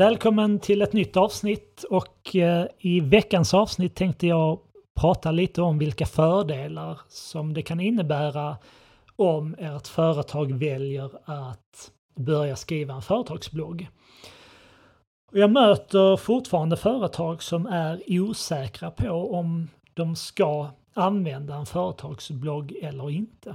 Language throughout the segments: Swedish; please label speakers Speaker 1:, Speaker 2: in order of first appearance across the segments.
Speaker 1: Välkommen till ett nytt avsnitt och eh, i veckans avsnitt tänkte jag prata lite om vilka fördelar som det kan innebära om ert företag väljer att börja skriva en företagsblogg. Jag möter fortfarande företag som är osäkra på om de ska använda en företagsblogg eller inte.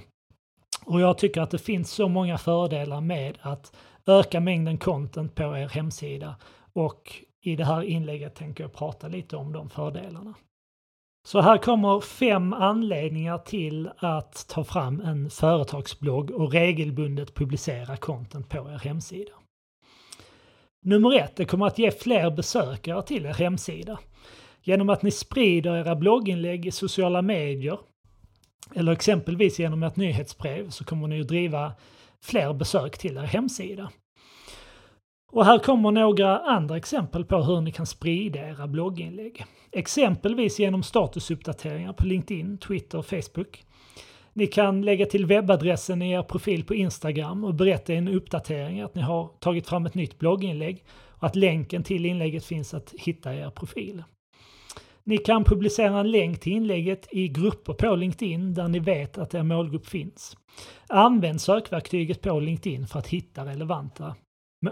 Speaker 1: Och jag tycker att det finns så många fördelar med att öka mängden content på er hemsida och i det här inlägget tänker jag prata lite om de fördelarna. Så här kommer fem anledningar till att ta fram en företagsblogg och regelbundet publicera content på er hemsida. Nummer ett, det kommer att ge fler besökare till er hemsida. Genom att ni sprider era blogginlägg i sociala medier eller exempelvis genom ett nyhetsbrev så kommer ni att driva fler besök till er hemsida. Och här kommer några andra exempel på hur ni kan sprida era blogginlägg. Exempelvis genom statusuppdateringar på LinkedIn, Twitter och Facebook. Ni kan lägga till webbadressen i er profil på Instagram och berätta i en uppdatering att ni har tagit fram ett nytt blogginlägg och att länken till inlägget finns att hitta i er profil. Ni kan publicera en länk till inlägget i grupper på LinkedIn där ni vet att er målgrupp finns. Använd sökverktyget på LinkedIn för att hitta relevanta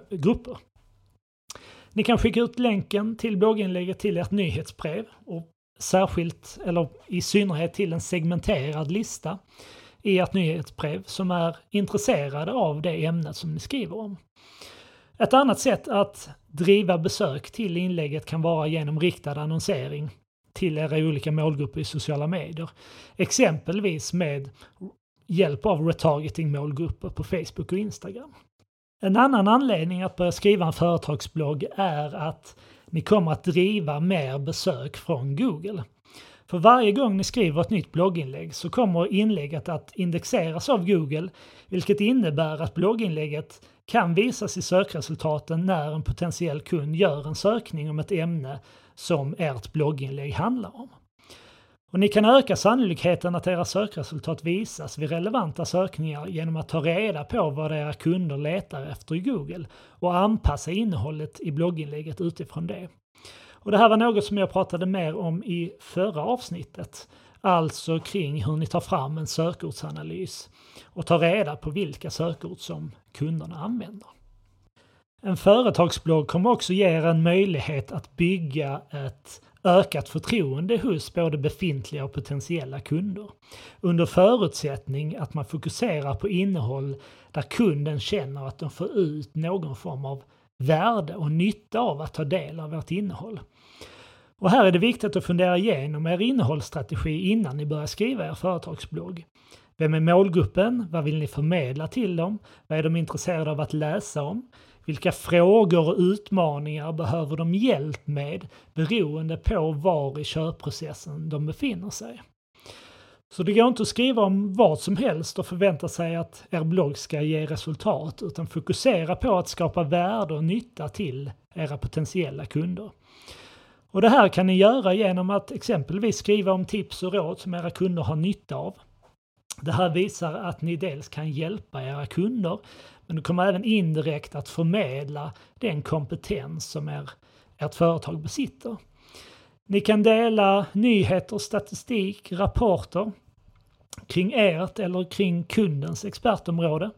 Speaker 1: grupper. Ni kan skicka ut länken till blogginlägget till ert nyhetsbrev och särskilt, eller i synnerhet till en segmenterad lista i ert nyhetsbrev som är intresserade av det ämnet som ni skriver om. Ett annat sätt att driva besök till inlägget kan vara genom riktad annonsering till era olika målgrupper i sociala medier. Exempelvis med hjälp av retargeting målgrupper på Facebook och Instagram. En annan anledning att börja skriva en företagsblogg är att ni kommer att driva mer besök från Google. För varje gång ni skriver ett nytt blogginlägg så kommer inlägget att indexeras av Google, vilket innebär att blogginlägget kan visas i sökresultaten när en potentiell kund gör en sökning om ett ämne som ert blogginlägg handlar om. Och ni kan öka sannolikheten att era sökresultat visas vid relevanta sökningar genom att ta reda på vad era kunder letar efter i Google och anpassa innehållet i blogginlägget utifrån det. Och det här var något som jag pratade mer om i förra avsnittet, alltså kring hur ni tar fram en sökordsanalys och tar reda på vilka sökord som kunderna använder. En företagsblogg kommer också ge er en möjlighet att bygga ett ökat förtroende hos både befintliga och potentiella kunder. Under förutsättning att man fokuserar på innehåll där kunden känner att de får ut någon form av värde och nytta av att ta del av ert innehåll. Och här är det viktigt att fundera igenom er innehållsstrategi innan ni börjar skriva er företagsblogg. Vem är målgruppen? Vad vill ni förmedla till dem? Vad är de intresserade av att läsa om? Vilka frågor och utmaningar behöver de hjälp med beroende på var i köpprocessen de befinner sig? Så det går inte att skriva om vad som helst och förvänta sig att er blogg ska ge resultat utan fokusera på att skapa värde och nytta till era potentiella kunder. Och det här kan ni göra genom att exempelvis skriva om tips och råd som era kunder har nytta av. Det här visar att ni dels kan hjälpa era kunder men du kommer även indirekt att förmedla den kompetens som er, ert företag besitter. Ni kan dela nyheter, statistik, rapporter kring ert eller kring kundens expertområde.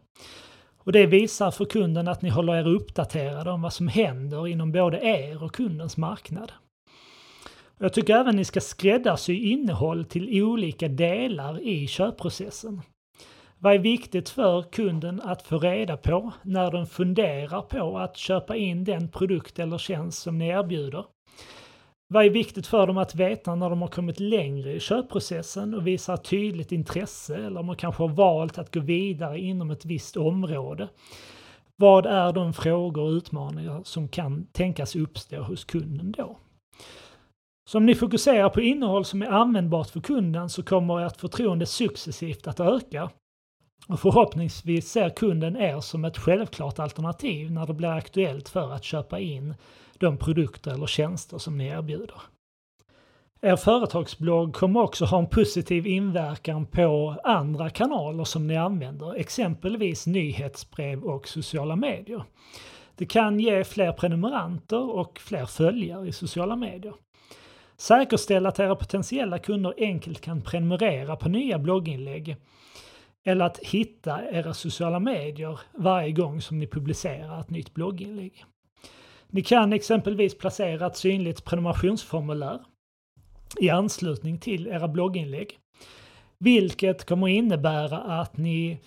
Speaker 1: Och det visar för kunden att ni håller er uppdaterade om vad som händer inom både er och kundens marknad. Jag tycker även ni ska skräddarsy innehåll till olika delar i köpprocessen. Vad är viktigt för kunden att få reda på när de funderar på att köpa in den produkt eller tjänst som ni erbjuder? Vad är viktigt för dem att veta när de har kommit längre i köpprocessen och visar tydligt intresse eller om de kanske har valt att gå vidare inom ett visst område? Vad är de frågor och utmaningar som kan tänkas uppstå hos kunden då? Så om ni fokuserar på innehåll som är användbart för kunden så kommer ert förtroende successivt att öka och förhoppningsvis ser kunden er som ett självklart alternativ när det blir aktuellt för att köpa in de produkter eller tjänster som ni erbjuder. Er företagsblogg kommer också ha en positiv inverkan på andra kanaler som ni använder, exempelvis nyhetsbrev och sociala medier. Det kan ge fler prenumeranter och fler följare i sociala medier. Säkerställ att era potentiella kunder enkelt kan prenumerera på nya blogginlägg eller att hitta era sociala medier varje gång som ni publicerar ett nytt blogginlägg. Ni kan exempelvis placera ett synligt prenumerationsformulär i anslutning till era blogginlägg. Vilket kommer innebära att ni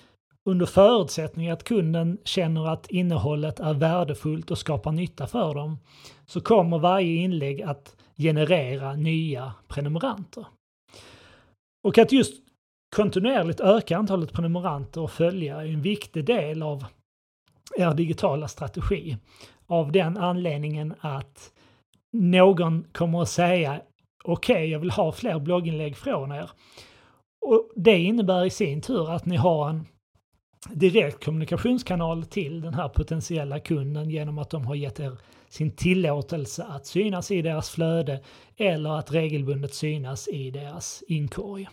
Speaker 1: under förutsättning att kunden känner att innehållet är värdefullt och skapar nytta för dem, så kommer varje inlägg att generera nya prenumeranter. Och att just kontinuerligt öka antalet prenumeranter och följare är en viktig del av er digitala strategi. Av den anledningen att någon kommer att säga okej, okay, jag vill ha fler blogginlägg från er. Och Det innebär i sin tur att ni har en direkt kommunikationskanal till den här potentiella kunden genom att de har gett er sin tillåtelse att synas i deras flöde eller att regelbundet synas i deras inkorg.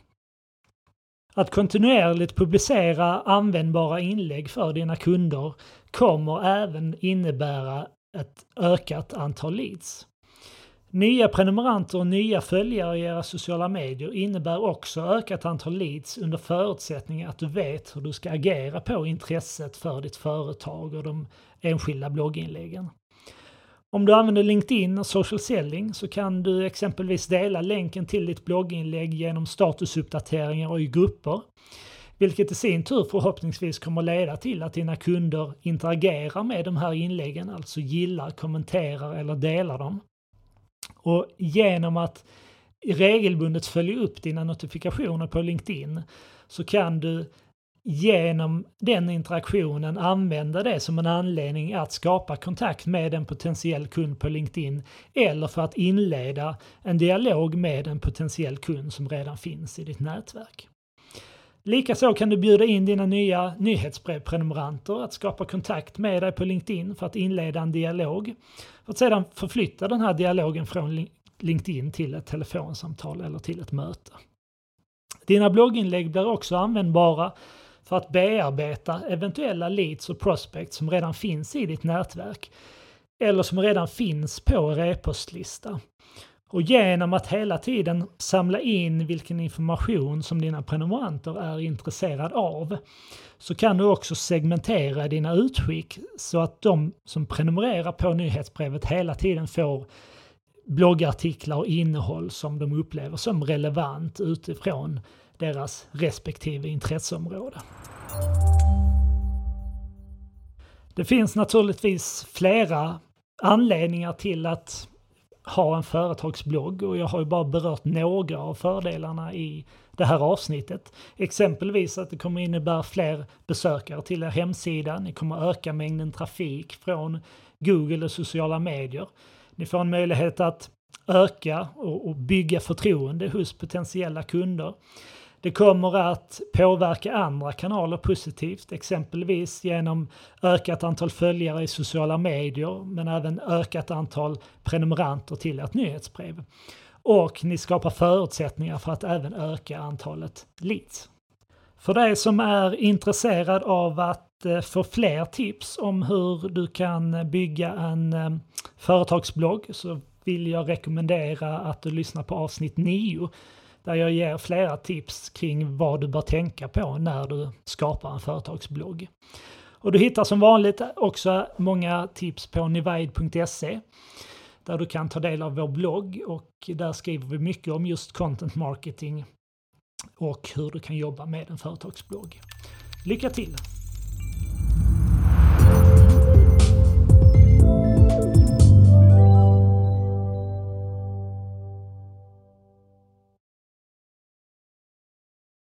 Speaker 1: Att kontinuerligt publicera användbara inlägg för dina kunder kommer även innebära ett ökat antal leads. Nya prenumeranter och nya följare i era sociala medier innebär också ökat antal leads under förutsättning att du vet hur du ska agera på intresset för ditt företag och de enskilda blogginläggen. Om du använder LinkedIn och social selling så kan du exempelvis dela länken till ditt blogginlägg genom statusuppdateringar och i grupper. Vilket i sin tur förhoppningsvis kommer leda till att dina kunder interagerar med de här inläggen, alltså gillar, kommenterar eller delar dem. Och genom att regelbundet följa upp dina notifikationer på LinkedIn så kan du genom den interaktionen använda det som en anledning att skapa kontakt med en potentiell kund på LinkedIn eller för att inleda en dialog med en potentiell kund som redan finns i ditt nätverk. Likaså kan du bjuda in dina nya nyhetsbrevprenumeranter att skapa kontakt med dig på LinkedIn för att inleda en dialog. För att sedan förflytta den här dialogen från LinkedIn till ett telefonsamtal eller till ett möte. Dina blogginlägg blir också användbara för att bearbeta eventuella leads och prospects som redan finns i ditt nätverk eller som redan finns på er e-postlista. Och genom att hela tiden samla in vilken information som dina prenumeranter är intresserade av så kan du också segmentera dina utskick så att de som prenumererar på nyhetsbrevet hela tiden får bloggartiklar och innehåll som de upplever som relevant utifrån deras respektive intresseområde. Det finns naturligtvis flera anledningar till att ha en företagsblogg och jag har ju bara berört några av fördelarna i det här avsnittet. Exempelvis att det kommer innebära fler besökare till er hemsida, ni kommer öka mängden trafik från Google och sociala medier. Ni får en möjlighet att öka och bygga förtroende hos potentiella kunder. Det kommer att påverka andra kanaler positivt, exempelvis genom ökat antal följare i sociala medier, men även ökat antal prenumeranter till ert nyhetsbrev. Och ni skapar förutsättningar för att även öka antalet leads. För dig som är intresserad av att eh, få fler tips om hur du kan bygga en eh, företagsblogg så vill jag rekommendera att du lyssnar på avsnitt 9 där jag ger flera tips kring vad du bör tänka på när du skapar en företagsblogg. Och du hittar som vanligt också många tips på nivide.se där du kan ta del av vår blogg och där skriver vi mycket om just content marketing och hur du kan jobba med en företagsblogg. Lycka till!